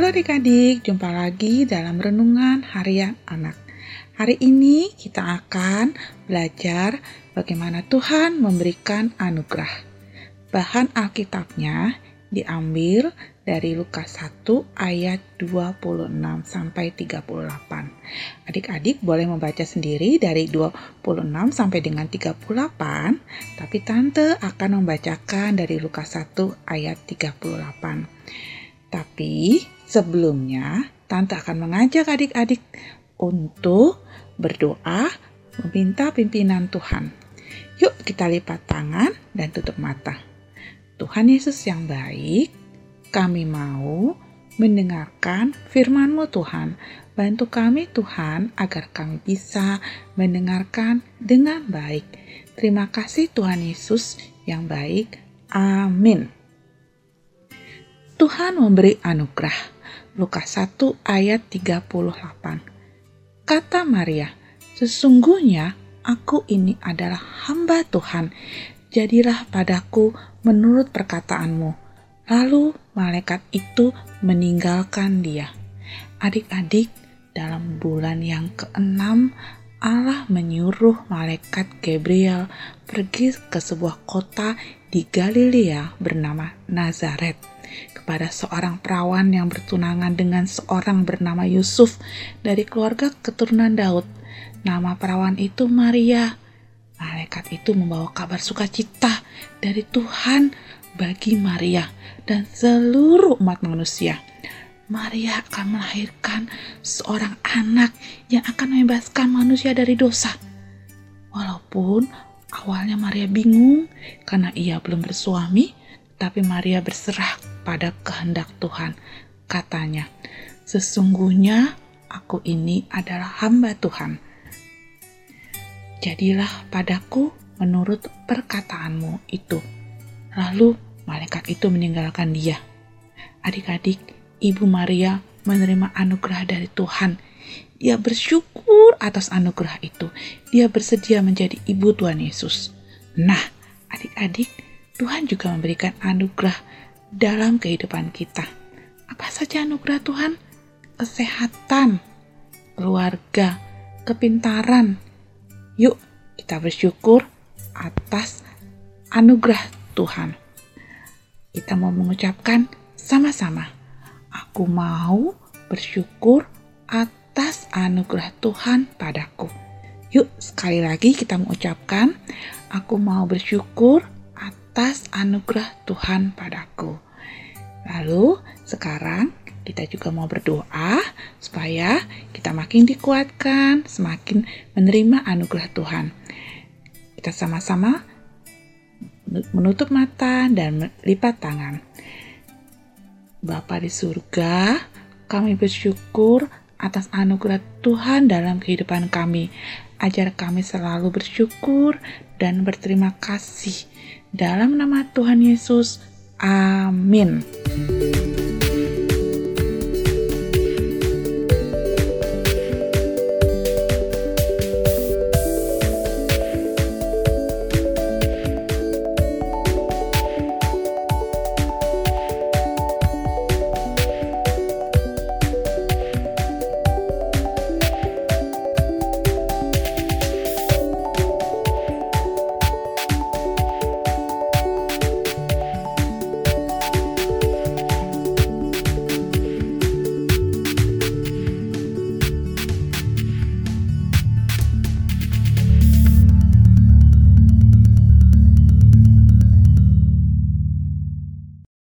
Halo adik-adik, jumpa lagi dalam Renungan Harian Anak. Hari ini kita akan belajar bagaimana Tuhan memberikan anugerah. Bahan Alkitabnya diambil dari Lukas 1 ayat 26 sampai 38. Adik-adik boleh membaca sendiri dari 26 sampai dengan 38, tapi tante akan membacakan dari Lukas 1 ayat 38. Tapi sebelumnya tante akan mengajak adik-adik untuk berdoa meminta pimpinan Tuhan. Yuk kita lipat tangan dan tutup mata. Tuhan Yesus yang baik, kami mau mendengarkan firman-Mu Tuhan. Bantu kami Tuhan agar kami bisa mendengarkan dengan baik. Terima kasih Tuhan Yesus yang baik. Amin. Tuhan memberi anugerah. Lukas 1 ayat 38. Kata Maria, sesungguhnya aku ini adalah hamba Tuhan jadilah padaku menurut perkataanmu. Lalu malaikat itu meninggalkan dia. Adik-adik, dalam bulan yang keenam, Allah menyuruh malaikat Gabriel pergi ke sebuah kota di Galilea bernama Nazaret kepada seorang perawan yang bertunangan dengan seorang bernama Yusuf dari keluarga keturunan Daud. Nama perawan itu Maria. Malaikat itu membawa kabar sukacita dari Tuhan bagi Maria dan seluruh umat manusia. Maria akan melahirkan seorang anak yang akan membebaskan manusia dari dosa. Walaupun awalnya Maria bingung karena ia belum bersuami, tapi Maria berserah pada kehendak Tuhan. Katanya, "Sesungguhnya aku ini adalah hamba Tuhan." jadilah padaku menurut perkataanmu itu. Lalu malaikat itu meninggalkan dia. Adik-adik, Ibu Maria menerima anugerah dari Tuhan. Dia bersyukur atas anugerah itu. Dia bersedia menjadi ibu Tuhan Yesus. Nah, adik-adik, Tuhan juga memberikan anugerah dalam kehidupan kita. Apa saja anugerah Tuhan? Kesehatan, keluarga, kepintaran, Yuk, kita bersyukur atas anugerah Tuhan. Kita mau mengucapkan sama-sama, aku mau bersyukur atas anugerah Tuhan padaku. Yuk, sekali lagi kita mengucapkan, aku mau bersyukur atas anugerah Tuhan padaku. Lalu, sekarang kita juga mau berdoa supaya kita makin dikuatkan, semakin menerima anugerah Tuhan. Kita sama-sama menutup mata dan lipat tangan. Bapa di surga, kami bersyukur atas anugerah Tuhan dalam kehidupan kami. Ajar kami selalu bersyukur dan berterima kasih. Dalam nama Tuhan Yesus, amin.